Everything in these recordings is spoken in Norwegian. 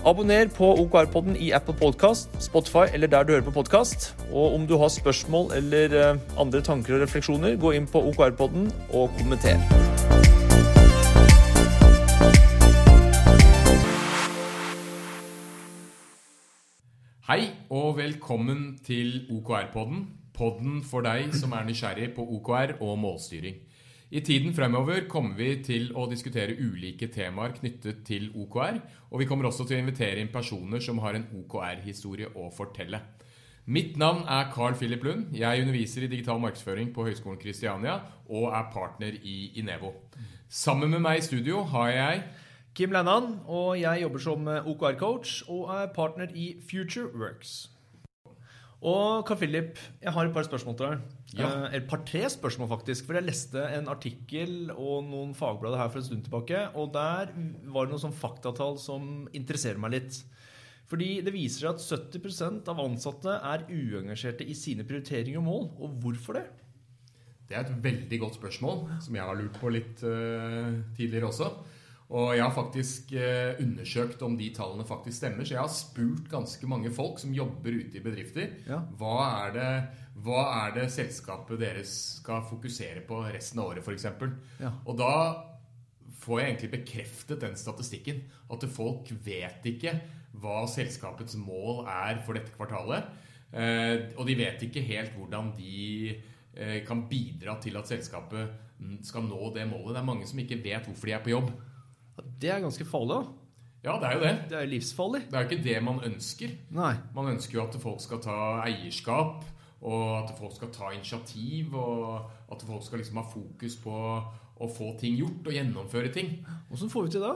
Abonner på OKR-podden i Apple Podcast, Spotify eller der du hører på podkast. Og om du har spørsmål eller eh, andre tanker og refleksjoner, gå inn på OKR-podden og kommenter. Hei og velkommen til OKR-podden. Podden for deg som er nysgjerrig på OKR og målstyring. I tiden fremover kommer vi til å diskutere ulike temaer knyttet til OKR, og vi kommer også til å invitere inn personer som har en OKR-historie å fortelle. Mitt navn er Carl Philip Lund. Jeg underviser i digital markedsføring på Høgskolen Kristiania og er partner i Inevo. Sammen med meg i studio har jeg Kim Lennan, og jeg jobber som OKR-coach og er partner i FutureWorks. Og Carl Philip, jeg har et par spørsmål til deg. Ja. Eh, et par-tre spørsmål, faktisk. For jeg leste en artikkel og noen fagblader her for en stund tilbake, og der var det noen sånn faktatall som interesserer meg litt. Fordi det viser seg at 70% av ansatte er uengasjerte i sine prioriteringer og mål. Og hvorfor det? Det er et veldig godt spørsmål, som jeg har lurt på litt uh, tidligere også. Og jeg har faktisk eh, undersøkt om de tallene faktisk stemmer. Så jeg har spurt ganske mange folk som jobber ute i bedrifter. Ja. Hva, er det, hva, er det, selskapet deres skal fokusere på resten av året, f.eks.? Ja. Og da får jeg egentlig bekreftet den statistikken. At folk vet ikke hva selskapets mål er for dette kvartalet. Eh, og de vet ikke helt hvordan de eh, kan bidra til at selskapet skal nå det målet. Det er mange som ikke vet hvorfor de er på jobb. Det er ganske farlig, da. Ja, det er jo det. Det er livsfarlig. Det er jo ikke det man ønsker. Nei. Man ønsker jo at folk skal ta eierskap, og at folk skal ta initiativ, og at folk skal liksom ha fokus på å få ting gjort og gjennomføre ting. Åssen får vi til det?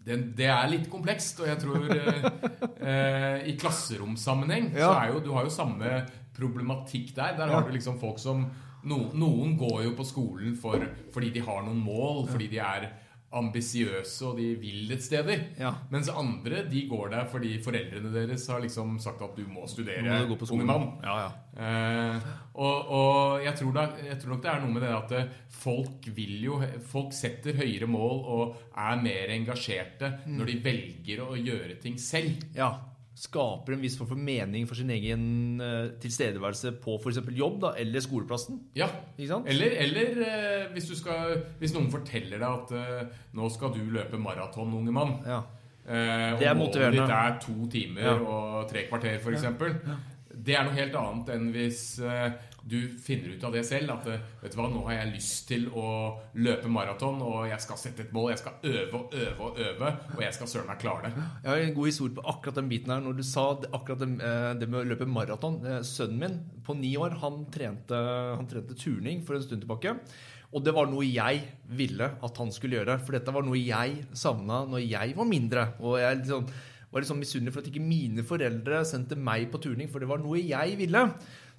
Det, det, er litt komplekst, og jeg tror eh, eh, i klasseromsammenheng ja. så er jo du har jo samme problematikk der. Der har du liksom folk som no, Noen går jo på skolen for, fordi de har noen mål, fordi de er ambisiøse og de vil et steder. Ja. Mens andre de går der fordi foreldrene deres har liksom sagt at du må studere, må unge mann. Ja, ja. eh, og, og jeg, tror da, jeg, tror nok det er noe med det at eh, folk vil jo Folk setter høyere mål og er mer engasjerte mm. når de velger å gjøre ting selv. Ja skaper en viss form for mening for sin egen uh, tilstedeværelse på f.eks. jobb da, eller skoleplassen. Ja, Eller, eller uh, hvis, skal, hvis, noen forteller deg at uh, nå skal du løpe maraton, unge mann. Ja. det er motiverende. Og målet ditt er to timer ja. og tre kvarter, f.eks. Ja. Det er noe helt annet enn hvis du finner ut av det selv. At vet du hva, nå har jeg lyst til å løpe maraton, og jeg skal sette et mål. Jeg skal øve og øve og øve, og jeg skal søren meg klare det. Jeg har en god historie på akkurat den biten her. Når du sa akkurat det, eh, med å løpe maraton eh, Sønnen min på ni år, han trente, han trente turning for en stund tilbake. Og det var noe jeg ville at han skulle gjøre. For dette var noe jeg savna når jeg var mindre. Og jeg liksom, var liksom misunnelig for at ikke mine foreldre sendte meg på turning, for det var noe jeg ville.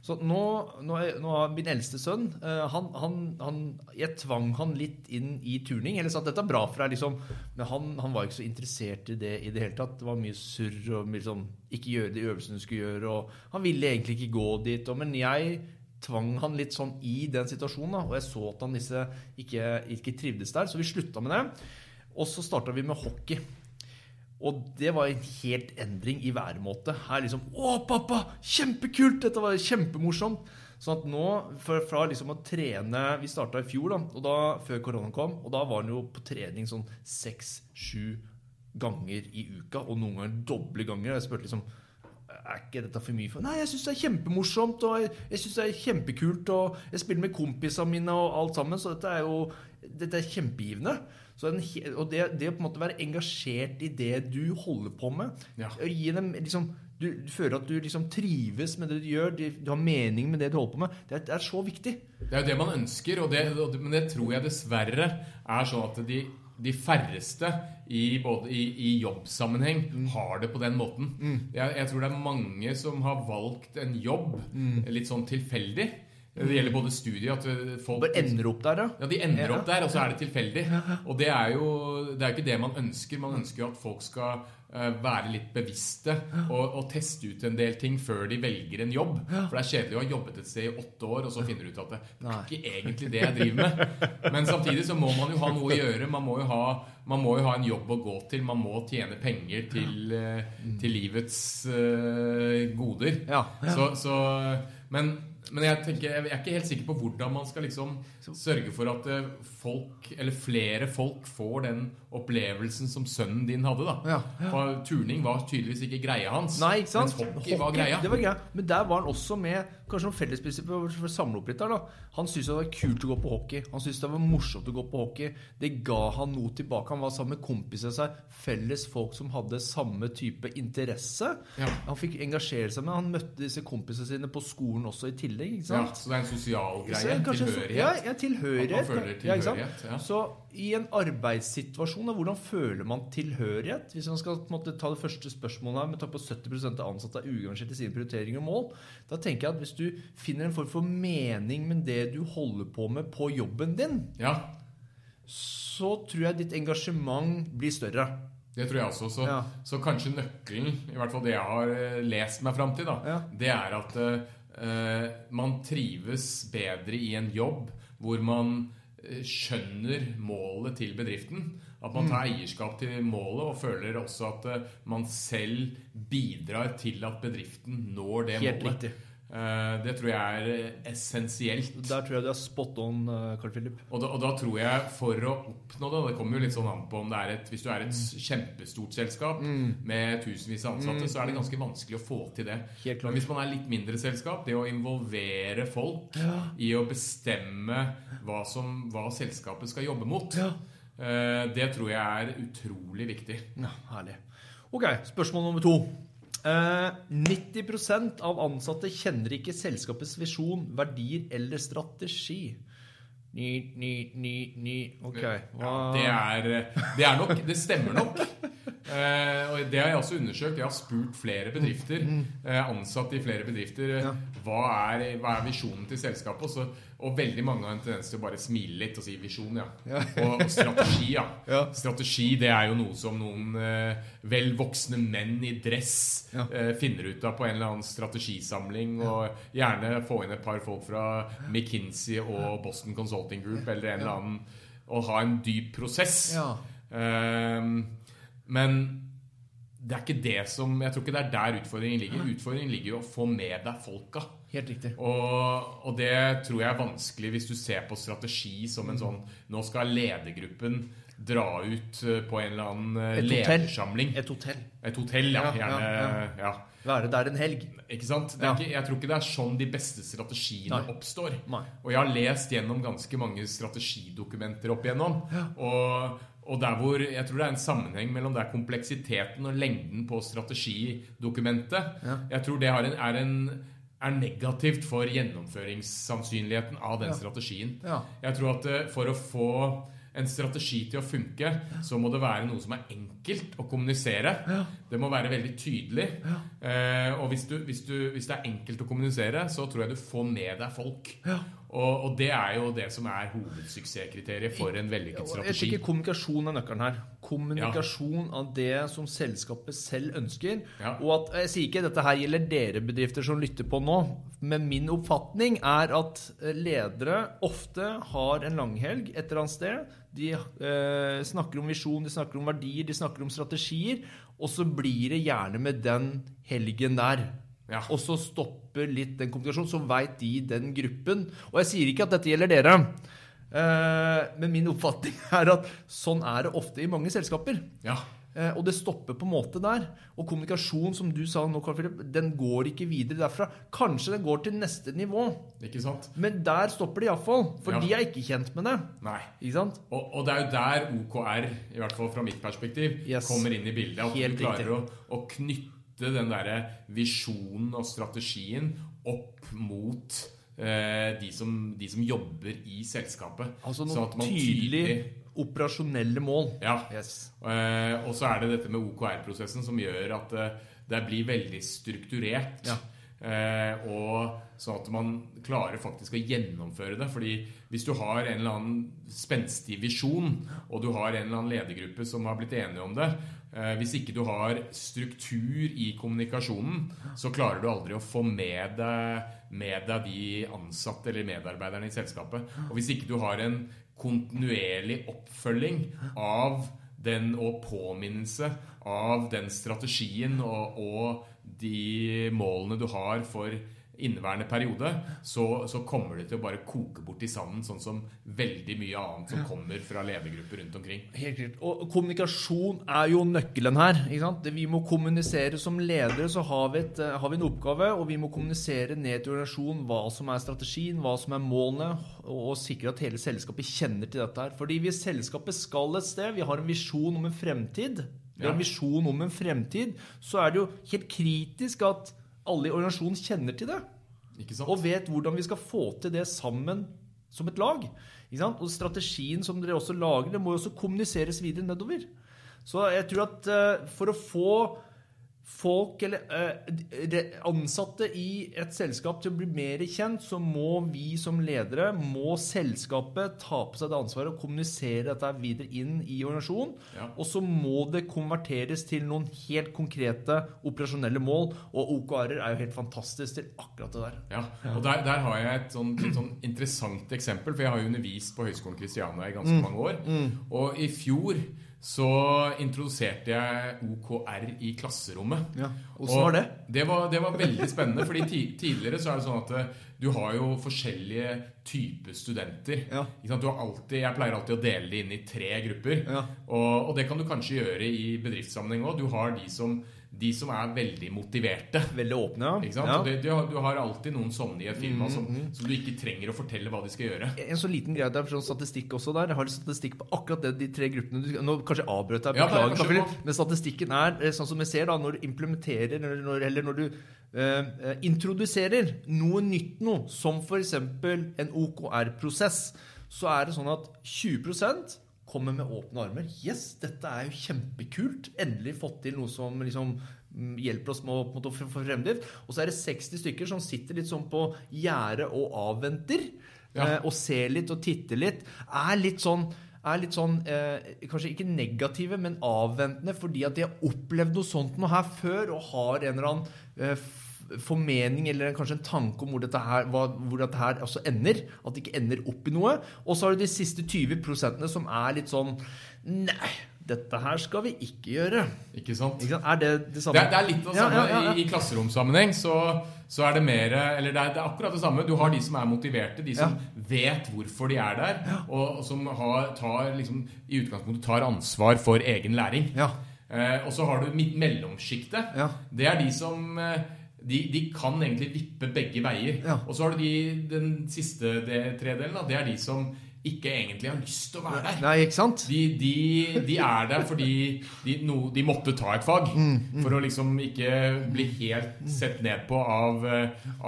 Så nå, nå, nå har min eldste sønn uh, han, han, han, Jeg tvang han litt inn i turning. Eller sa at dette er bra for deg, liksom. Men han, han, var ikke så interessert i det i det hele tatt. Det var mye surr og sånn Ikke gjøre de øvelsene du skulle gjøre. Og han ville egentlig ikke gå dit. Og, men jeg tvang han litt sånn i den situasjonen. Da, og jeg så at han disse ikke, ikke trivdes der, så vi slutta med det. Og så starta vi med hockey. Og det var en helt endring i væremåte. Her liksom Å, pappa! Kjempekult! Dette var kjempemorsomt. Sånn at nå, fra liksom å trene Vi starta i fjor, da, og da, før koronaen kom. Og da var han jo på trening sånn seks-sju ganger i uka. Og noen ganger doble ganger. Jeg spurte liksom er ikke dette for mye for Nei, jeg syns det er kjempemorsomt, og jeg, jeg syns det er kjempekult, og jeg spiller med kompisene mine og alt sammen, så dette er jo dette er kjempegivende. En, og det, det, å på en måte være engasjert i det du holder på med ja. gi dem liksom du, du, føler at du liksom trives med det du gjør, du, du, har mening med det du holder på med. Det er, det er så viktig. Det er jo det man ønsker, det, men det tror jeg dessverre er sånn at de, de færreste i, både i, i jobbsammenheng Mm. har det på den måten. Jeg, jeg tror det er mange som har valgt en jobb Mm. litt sånn tilfeldig. Det gjelder både studiet at folk Bare ender opp der, da? ja, De ender opp der, og så er det tilfeldig. Og det er jo det er ikke det man ønsker. Man ønsker jo at folk skal eh, være litt bevisste og, og teste ut en del ting før de velger en jobb. For det er kjedelig å ha jobbet et sted i åtte år, og så finner du ut at det er ikke egentlig det jeg driver med. Men samtidig så må man jo ha noe å gjøre. Man må jo ha, man må jo ha en jobb å gå til. Man må tjene penger til, eh, til livets uh, goder. Så, så, men, men jeg, tenker, jeg er ikke helt sikker på hvordan man skal liksom sørge for at eh, folk, eller flere folk får den opplevelsen som sønnen din hadde. da. Ja, ja. turning var tydeligvis ikke greia hans. Nei, ikke sant? Mens hockey var greia. Det var greia. Men der var han også med kanskje noen fellesprinsipper for å samle opp litt der. da. Han syntes det var kult å gå på hockey. Han syntes det var morsomt å gå på hockey. Det ga han noe tilbake. Han var sammen med kompiser seg, felles folk som hadde samme type interesse. Ja. Han fikk engasjere seg med. Han møtte disse kompisene sine på skolen også i tillegg. Ikke Ja, så det er en sosial greie. kanskje- Tilhørighet. Ja, tilhørighet. At man føler sant? tilhørighet, ja. Så i en arbeidssituasjon, da, hvordan føler man tilhørighet? Hvis man skal måte, ta det første spørsmålet her, med ta på 70% av ansatte er uengasjert i sine prioriteringer og mål, da tenker jeg at hvis du finner en form for mening med det du holder på med på jobben din, Ja, så tror jeg ditt engasjement blir større. Det tror jeg også. Så, Ja. så kanskje nøkkelen, i hvert fall det jeg har eh, lest meg fram til, da, Ja. det er at uh, man trives bedre i en jobb hvor man skjønner målet til bedriften. At man Mm. tar eierskap til målet og føler også at man selv bidrar til at bedriften når det Helt målet. riktig. Eh, Det tror jeg er eh, essensielt. Der tror jeg du er spot on, eh, Carl Philip. Og da, og da tror jeg for å oppnå det Det kommer jo litt sånn an på om det er et Hvis du er et kjempestort selskap med tusenvis av ansatte, så er det ganske vanskelig å få til det. Helt klart. Men hvis man er litt mindre selskap, det å involvere folk i å bestemme hva, som, hva selskapet skal jobbe mot, Ja. det tror jeg er utrolig viktig. Ja, herlig. Ok, spørsmål nummer to. Eh, 90% av ansatte kjenner ikke selskapets visjon, verdier eller strategi. Ny, ny, ny, ny. Ok. Ja, det, er, det er nok Det stemmer nok. Eh, og det har jeg også undersøkt. Jeg har spurt flere bedrifter, eh, ansatte i flere bedrifter, eh, hva, er, hva er visjonen til selskapet. Og, så, og veldig mange har en tendens til å bare smile litt og si visjon, ja. Og, og strategi, ja. Strategi det er jo noe som noen vel voksne menn i dress eh, finner ut av på en eller annen strategisamling. Og gjerne få inn et par folk fra McKinsey og Boston Consulting Group eller en eller annen og ha en dyp prosess. Ja. Ehm, men det er ikke det som Jeg tror ikke det er der utfordringen ligger. Utfordringen ligger jo å få med deg folka. Helt riktig. Og, og det tror jeg er vanskelig hvis du ser på strategi som en sånn Nå skal ledergruppen dra ut eh, på en eller annen eh, Et ledersamling. Et hotell. Et hotell, ja. Ja, ja, Gjerne. Ja. Være der en helg. Ikke sant? Ikke, jeg tror ikke det er sånn de beste strategiene Nei. oppstår. Nei. Og jeg har lest gjennom ganske mange strategidokumenter opp igjennom. Og, og der hvor jeg tror det er en sammenheng mellom der kompleksiteten og lengden på strategidokumentet. Ja. Jeg tror det har en, er, en, er negativt for gjennomføringssannsynligheten av den Ja. strategien. Ja. Jeg tror at eh, for å få en strategi til å funke, så må det være noe som er enkelt å kommunisere. Ja. Det må være veldig tydelig. Eh, og hvis, du, hvis, du, hvis det er enkelt å kommunisere, så tror jeg du får med deg folk. Ja. Og, og det er jo det som er hovedsuksesskriteriet for en vellykket strategi. Jeg tenker Kommunikasjon er nøkkelen her. Kommunikasjon av det som selskapet selv ønsker. Ja. Og at, Jeg sier ikke dette her gjelder dere bedrifter som lytter på nå, men min oppfatning er at eh, ledere ofte har en langhelg et eller annet sted. De eh, snakker om visjon, de snakker om verdier, de snakker om strategier. Og så blir det gjerne med den helgen der. Ja. Og så stopper litt den kommunikasjonen, så veit de den gruppen. Og jeg sier ikke at dette gjelder dere. Eh, men min oppfatning er at sånn er det ofte i mange selskaper. Ja. Eh, og det stopper på en måte der. Og kommunikasjon, som du sa nå, Carl Philip, den går ikke videre derfra. Kanskje den går til neste nivå, Ikke sant? men der stopper det iallfall. For Ja. de er ikke kjent med det. Nei. Ikke sant? Og, og det er jo der OKR, i hvert fall fra mitt perspektiv, Yes. kommer inn i bildet. At Helt du klarer å, å knytte den derre visjonen og strategien opp mot eh, de, som, de som jobber i selskapet. Altså noen tydelige tydelig, operasjonelle mål. Ja. Yes. Eh, og så er det dette med OKR-prosessen som gjør at eh, det blir veldig strukturert. Ja. Eh, og sånn at man klarer faktisk å gjennomføre det. Fordi hvis du har en eller annen spenstig visjon, og du har en eller annen ledergruppe som har blitt enige om det Hvis ikke du har struktur i kommunikasjonen, så klarer du aldri å få med deg, med deg de ansatte eller medarbeiderne i selskapet. Og hvis ikke du har en kontinuerlig oppfølging av den og påminnelse av den strategien og, og de målene du har for inneværende periode, så, så, kommer det til å bare koke bort i sanden, sånn som veldig mye annet som kommer fra ledergrupper rundt omkring. Helt klart. Og kommunikasjon er jo nøkkelen her. ikke sant? Vi må kommunisere som ledere, så har vi, et, har vi en oppgave, og vi må kommunisere ned til organisasjonen hva som er strategien, hva som er målene, og sikre at hele selskapet kjenner til dette her. Fordi hvis selskapet skal et sted, vi har en visjon om en fremtid, vi har en visjon om en fremtid, så er det jo helt kritisk at alle i organisasjonen kjenner til det. Og vet hvordan vi skal få til det sammen som et lag. Ikke sant? Og strategien som dere også lager, det må jo også kommuniseres videre nedover. Så jeg tror at eh, for å få folk eller eh, ansatte i et selskap til å bli mer kjent, så må vi som ledere, må selskapet ta på seg det ansvaret og kommunisere dette videre inn i organisasjonen. Ja. Og så må det konverteres til noen helt konkrete operasjonelle mål. Og OKR-er er jo helt fantastisk til akkurat det der. Ja, og der, der har jeg et sånn, sånn interessant eksempel, for jeg har jo undervist på Høgskolen Kristiania i ganske mange år. Og i fjor så introduserte jeg OKR i klasserommet. Ja, Hvordan var det? Det var, det var veldig spennende, fordi ti, tidligere så er det sånn at eh, du har jo forskjellige typer studenter. Ja. Ikke sant? Du har alltid, jeg pleier alltid å dele det inn i tre grupper. Ja. Og, og det kan du kanskje gjøre i bedriftssammenheng òg. Du har de som, de som er veldig motiverte. Veldig åpne, ja. Det, du, har, du har alltid noen sånne i et firma som, som du ikke trenger å fortelle hva de skal gjøre. En så liten greie der, sånn statistikk også der. Jeg har statistikk på akkurat det, de tre gruppene. Du, nå kanskje avbrøt deg, Ja, beklager. kanskje men statistikken er eh, sånn som vi ser da, når du implementerer, eller når, eller når du eh, eh, introduserer noe nytt noe, som f.eks. en OKR-prosess, så er det sånn at 20 kommer med åpne armer. Yes, dette er jo kjempekult. Endelig fått til noe som liksom mm, hjelper oss med å, få fremdrift. Og så er det 60 stykker som sitter litt sånn på gjerdet og avventer. Ja. eh, Og ser litt og titter litt. Er litt sånn er litt sånn, eh, Kanskje ikke negative, men avventende, fordi at de har opplevd noe sånt noe her før og har en eller annen eh, formening eller kanskje en tanke om hvor dette her, hvor dette her altså ender. At det ikke ender opp i noe. Og så har du de siste 20% som er litt sånn Nei, dette her skal vi ikke gjøre. Ikke sant? Ikke sant? Er det det Det samme? er, det er litt det samme. ja, ja, ja. I, I klasseromsammenheng så, så er det mer Eller det er, det er akkurat det samme. Du har de som er motiverte, de som vet hvorfor de er der, og, og som har, tar, liksom, i utgangspunktet tar ansvar for egen læring. Ja. Eh, og så har du mellomsjiktet. Det er de som eh, de, de kan egentlig vippe begge veier. Ja. Og så har du de, den siste de, tredelen. Da. Det er de som ikke egentlig har lyst til å være der. Nei, ikke sant? De, de, de er der fordi de, no, de måtte ta et fag. For å liksom ikke bli helt sett ned på av,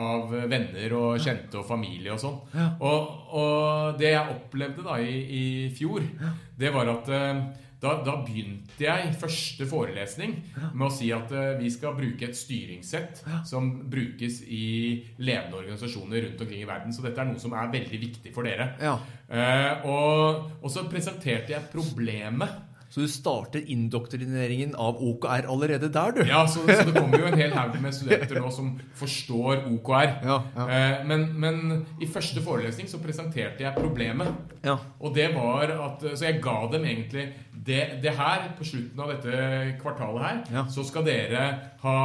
av venner og kjente og familie og sånn. Og, og det jeg opplevde da i, i fjor, det var at eh, da, da begynte jeg første forelesning med å si at uh, vi skal bruke et styringssett som brukes i ledende organisasjoner rundt omkring i verden. Så dette er noe som er veldig viktig for dere. Ja. Uh, og, og så presenterte jeg problemet. Så du starter indoktrineringen av OKR allerede der, du? Ja, så, så det kommer jo en hel haug med studenter nå som forstår OKR. Ja, ja. Eh, men, men i første forelesning så presenterte jeg problemet. Ja. Og det var at Så jeg ga dem egentlig det, det her, på slutten av dette kvartalet her, så skal dere ha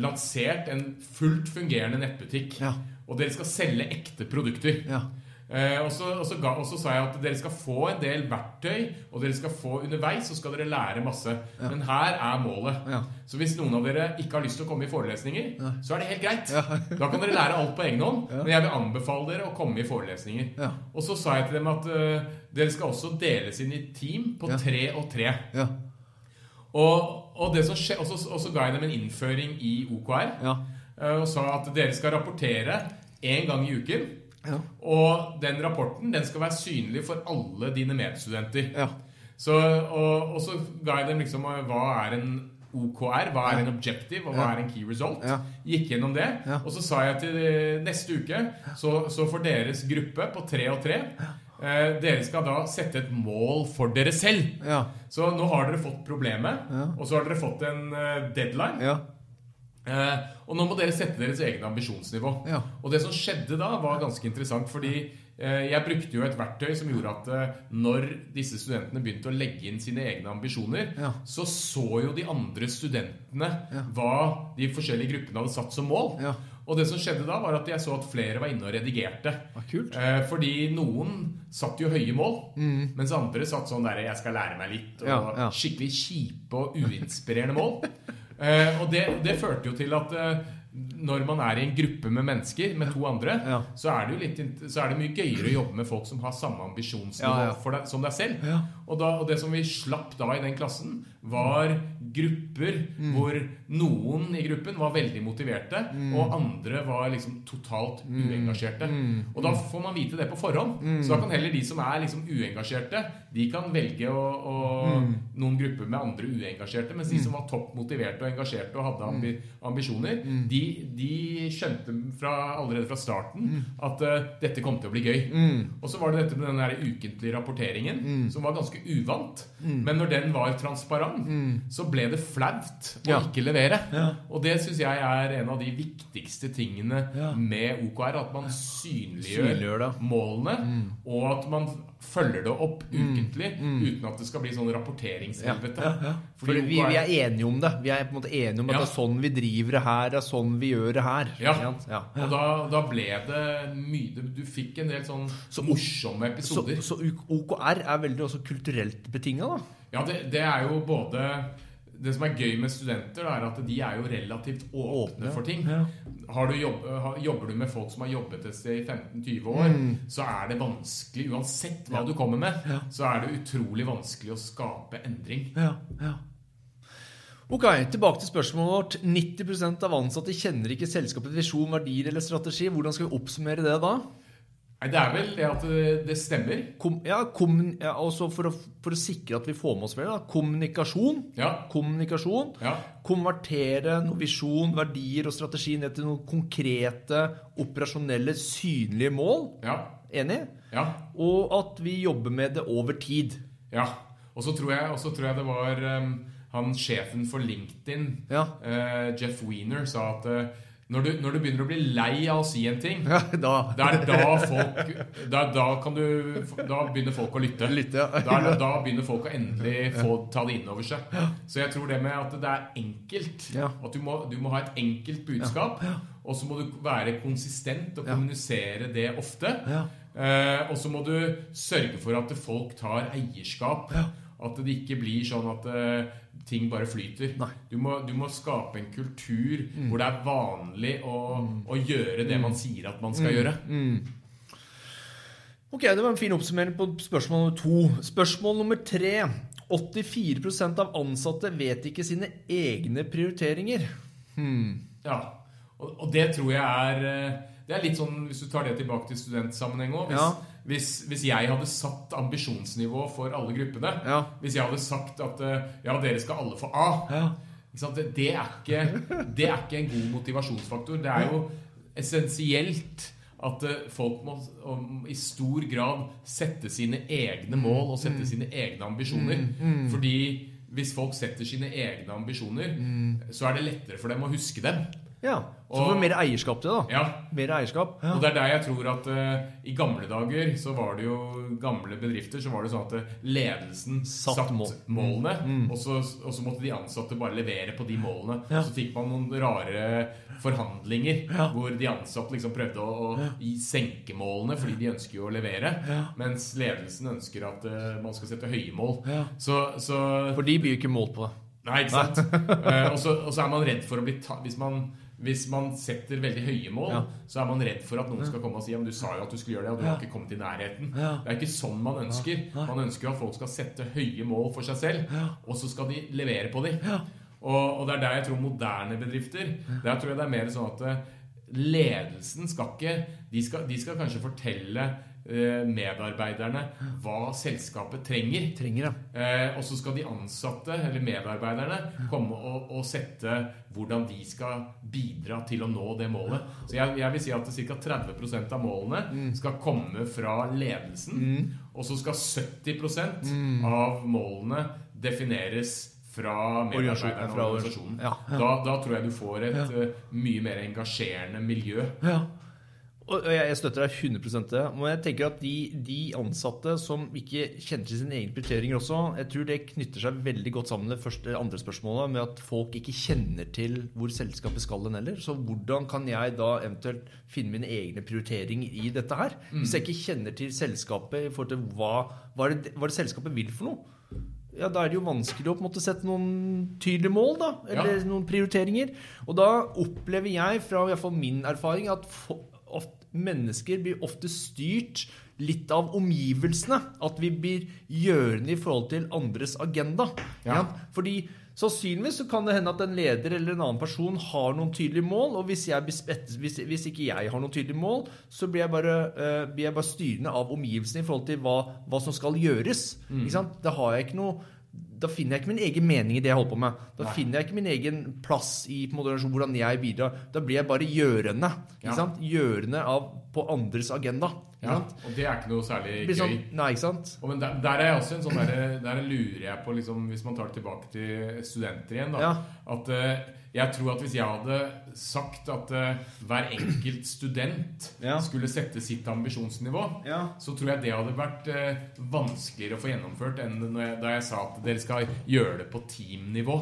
lansert en fullt fungerende nettbutikk. Ja. Og dere skal selge ekte produkter. Ja. Eh, og, så, og, så ga, og så sa jeg at dere skal få en del verktøy, og dere skal få underveis så skal dere lære masse. Men her er målet. Ja. Så hvis noen av dere ikke har lyst til å komme i forelesninger, så er det helt greit. Da kan dere lære alt på egen hånd. Men jeg vil anbefale dere å komme i forelesninger. Ja. Og så sa jeg til dem at uh, dere skal også deles inn i team på Ja. tre og tre. Ja. Og, og, det som skje, og, så, og så ga jeg dem en innføring i OKR. Ja. eh, Og sa at dere skal rapportere én gang i uken Ja. Og den rapporten den skal være synlig for alle dine medstudenter. Ja. Så, og, og så ga jeg dem liksom hva er en OKR, hva er en objective, og hva er en key result. Gikk gjennom det. Og så sa jeg til neste uke, så, så for deres gruppe på tre og tre eh, Dere skal da sette et mål for dere selv. Ja. Så nå har dere fått problemet, Ja. og så har dere fått en eh, deadline. Ja. Eh, og nå må dere sette deres egen ambisjonsnivå. Ja. Og det som skjedde da, var ganske interessant, fordi eh, jeg brukte jo et verktøy som gjorde at eh, når disse studentene begynte å legge inn sine egne ambisjoner, Ja. så så jo de andre studentene Ja. hva de forskjellige gruppene hadde satt som mål. Og det som skjedde da, var at jeg så at flere var inne og redigerte. Eh, fordi noen satt jo høye mål, mens andre satt sånn der 'jeg skal lære meg litt', og Mm. Skikkelig kjipe og uinspirerende mål. Eh, og det, det førte jo til at eh, når man er i en gruppe med mennesker, med to andre, Ja. så, er det jo litt, så er det mye gøyere å jobbe med folk som har samme ambisjonsnivå Ja, ja. Som deg selv. Og, da, og det som vi slapp da i den klassen, var grupper Mm. hvor noen i gruppen var veldig motiverte, Mm. og andre var liksom totalt uengasjerte. Og da får man vite det på forhånd. Så da kan heller de som er liksom uengasjerte, de kan velge å, å noen grupper med andre uengasjerte, mens de som var topp motiverte og engasjerte og hadde ambi ambisjoner, de, de skjønte fra, allerede fra starten at uh, dette kom til å bli gøy. Og så var det dette med den der ukentlige rapporteringen, som var ganske uvant. Men når den var transparent, så ble det flaut å Ja. ikke levere. Ja. Og det syns jeg er en av de viktigste tingene Ja. med OKR. At man synliggjør, Synliggjør målene, og at man følger det opp ukentlig uten at det skal bli sånn rapporteringshelvete. Ja, ja. ja. Fordi vi, vi er enige om det. Vi er på en måte enige om at det er sånn vi driver det her, det er sånn vi gjør det her. Ja. Og da, da ble det mye Du, fikk en del sånn Så- morsomme Så, episoder. så OKR er veldig også kulturelt betinga, da. Ja, det, det er jo både Det som er gøy med studenter, er at de er jo relativt åpne Åpne, for ting. ja. Har du jobb, jobber du med folk som har jobbet et sted i 15-20 år, Mm. så er det vanskelig, uansett hva du kommer med, så er det utrolig vanskelig å skape endring. Ja, ja. Ok, Tilbake til spørsmålet vårt. 90% av ansatte kjenner ikke selskapets visjon, verdier eller strategi. Hvordan skal vi oppsummere det da? Nei, Det er vel det at det, det stemmer. Kom, ja, kommun, ja, også for å, for å sikre at vi får med oss flere. Da. Kommunikasjon. Ja. Kommunikasjon. Ja. Konvertere noe visjon, verdier og strategi ned til noen konkrete, operasjonelle, synlige mål. Ja. Enig? Ja. Og at vi jobber med det over tid. ja. Og så tror, tror jeg det var um, han sjefen for LinkedIn, Ja. eh, Jeff Wiener, sa at eh, når, du, når du begynner å bli lei av å si en ting Ja, da Det er da folk da, da, kan du, da begynner folk å lytte. Lytte, ja. Da, da begynner folk å endelig få ta det inn over seg. Så jeg tror det med at det er enkelt Ja. At du må, du må ha et enkelt budskap, og så må du være konsistent og Ja. kommunisere det ofte. Ja. Eh, og så må du sørge for at folk tar eierskap. At det ikke blir sånn at uh, ting bare flyter. Du må, du må skape en kultur hvor det er vanlig å, å gjøre det man sier at man skal gjøre. Ok, Det var en fin oppsummering på spørsmål nummer to. Spørsmål nummer tre. 84% av ansatte vet ikke sine egne prioriteringer. Ja, og, og det tror jeg er eh, Det er litt sånn, Hvis du tar det tilbake til studentsammenheng òg hvis, Ja. Hvis, hvis jeg hadde satt ambisjonsnivå for alle gruppene Ja. Hvis jeg hadde sagt at eh, ja, dere skal alle få A Ja. Det, det, er ikke, det er ikke en god motivasjonsfaktor. Det er jo essensielt at eh, folk må i stor grad sette sine egne mål og sette sine egne ambisjoner. Fordi hvis folk setter sine egne ambisjoner, så er det lettere for dem å huske dem. Ja. Så Og- får vi mer eierskap til det, da. Ja, Mer eierskap. og det er der jeg tror at uh, i gamle dager så var det jo gamle bedrifter så var det sånn at eh, ledelsen Satt satt, mål. målene, og, så, og så måtte de ansatte bare levere på de målene. Ja. Så fikk man noen rare forhandlinger Ja. hvor de ansatte liksom prøvde å, å senke målene fordi de ønsker jo å levere, Ja. mens ledelsen ønsker at uh, man skal sette høye mål. Ja. Så, så For de jo ikke målt på det. Nei, ikke sant? uh, og, så, og så er man redd for å bli tatt hvis, man- hvis man setter veldig høye mål, Ja. så er man redd for at noen skal komme og si men du sa jo at du skulle gjøre det, og du har ikke kommet i nærheten. Ja. Det er ikke sånn man ønsker. Man ønsker jo at folk skal sette høye mål for seg selv, og så skal de levere på dem. Og, og det er der jeg tror moderne bedrifter Der tror jeg det er mer sånn at eh, ledelsen skal ikke De skal, de skal kanskje fortelle medarbeiderne hva selskapet trenger. Trenger, ja. Eh, og så skal de ansatte, eller medarbeiderne, komme og, og sette hvordan de skal bidra til å nå det målet. Så jeg, jeg vil si at ca. 30% av målene Mm. skal komme fra ledelsen. Og så skal 70 Mm. av målene defineres fra medarbeiderne og organisasjonen. Ja, Da, da tror jeg du får et eh, mye mer engasjerende miljø. Ja. Og jeg støtter deg 100 det. Men jeg tenker at de, de ansatte som ikke kjenner til sine egne prioriteringer også, jeg tror det knytter seg veldig godt sammen med det første, andre spørsmålet, med at folk ikke kjenner til hvor selskapet skal den heller. Så hvordan kan jeg da eventuelt finne mine egne prioriteringer i dette her? Hvis jeg ikke kjenner til selskapet i forhold til hva, hva, er det, hva er det selskapet vil for noe? Ja, Da er det jo vanskelig å på en måte sette noen tydelige mål, da. Eller Ja. noen prioriteringer. Og da opplever jeg, fra i hvert fall min erfaring, at for, ofte, mennesker blir ofte styrt litt av omgivelsene. At vi blir gjørende i forhold til andres agenda. Ja. Ja. Fordi Sannsynligvis så kan det hende at en leder eller en annen person har noen tydelige mål, og hvis, jeg hvis, hvis ikke jeg har noen tydelige mål, så blir jeg bare, uh, blir jeg bare styrende av omgivelsene i forhold til hva, hva som skal gjøres. Sant? Da har jeg ikke noe da finner jeg ikke min egen mening i det jeg holder på med. Da Nei. finner jeg ikke min egen plass i måte, hvordan jeg bidrar. Da blir jeg bare gjørende. Ikke Ja. sant? Gjørende av, på andres agenda. Ikke Ja, sant? og det er ikke noe særlig gøy. sånn, nei, ikke sant? Og men der, der er jeg også en sånn der, der lurer jeg på, liksom, hvis man tar det tilbake til studenter igjen, da, Ja. at eh, jeg tror at hvis jeg hadde sagt at uh, hver enkelt student Ja. skulle sette sitt ambisjonsnivå, Ja. så tror jeg det hadde vært uh, vanskeligere å få gjennomført enn når jeg, da jeg sa at dere skal gjøre det på teamnivå.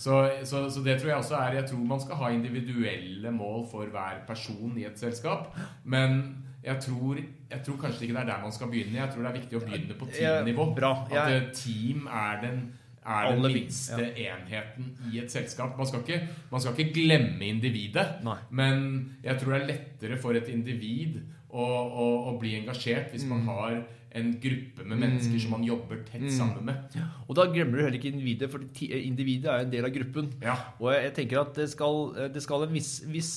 Så, så, så det tror jeg også er Jeg tror man skal ha individuelle mål for hver person i et selskap. Men jeg tror, jeg tror kanskje ikke det er der man skal begynne. Jeg tror det er viktig å begynne på teamnivå. bra. At eh, team er den er den minste ja. enheten i et selskap. Man skal, ikke, man skal ikke glemme individet, Nei. men jeg tror det er lettere for et individ å, å, å bli engasjert hvis Mm. man har en gruppe med mennesker som man jobber tett sammen med. Og da glemmer du heller ikke individet, for individet er en del av gruppen. Ja. Og jeg, jeg tenker at det skal, det skal en viss, viss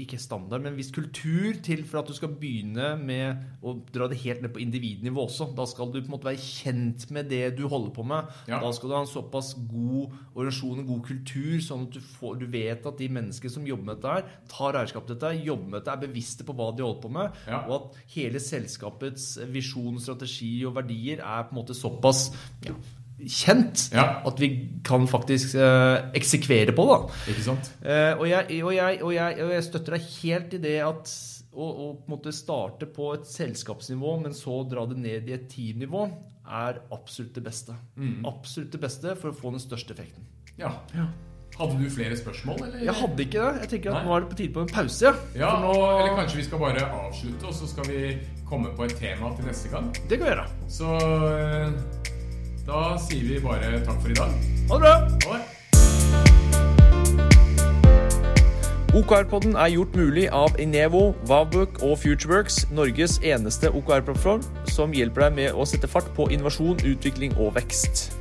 ikke standard, men en viss kultur til for at du skal begynne med å dra det helt ned på individnivå også. Da skal du på en måte være kjent med det du holder på med. Ja. Da skal du ha en såpass god organisasjon og god kultur, sånn at du, får, du vet at de menneskene som jobber med dette her, tar eierskap til dette, jobber med dette, er bevisste på hva de holder på med, Ja. og at hele selskapets visjon, strategi og verdier er på en måte såpass ja, kjent Ja. at vi kan faktisk eh, eksekvere på da. Ikke sant? Eh, og, jeg, og, jeg, og, jeg, og jeg støtter deg helt i det at å, å på en måte starte på et selskapsnivå, men så dra det ned i et teamnivå, er absolutt det beste. Absolutt det beste for å få den største effekten. Ja. Hadde du flere spørsmål, eller? Jeg hadde ikke det. Jeg tenker at Nei. nå er det på tide på en pause. Ja, nå, eller kanskje vi skal bare avslutte, og så skal vi komme på et tema til neste gang. Det kan vi gjøre. Så eh, da sier vi bare takk for i dag. Ha det bra! Ha det. OKR-podden er gjort mulig av Inevo, Vavbook og Futureworks, Norges eneste OKR-plattform som hjelper deg med å sette fart på innovasjon, utvikling og vekst.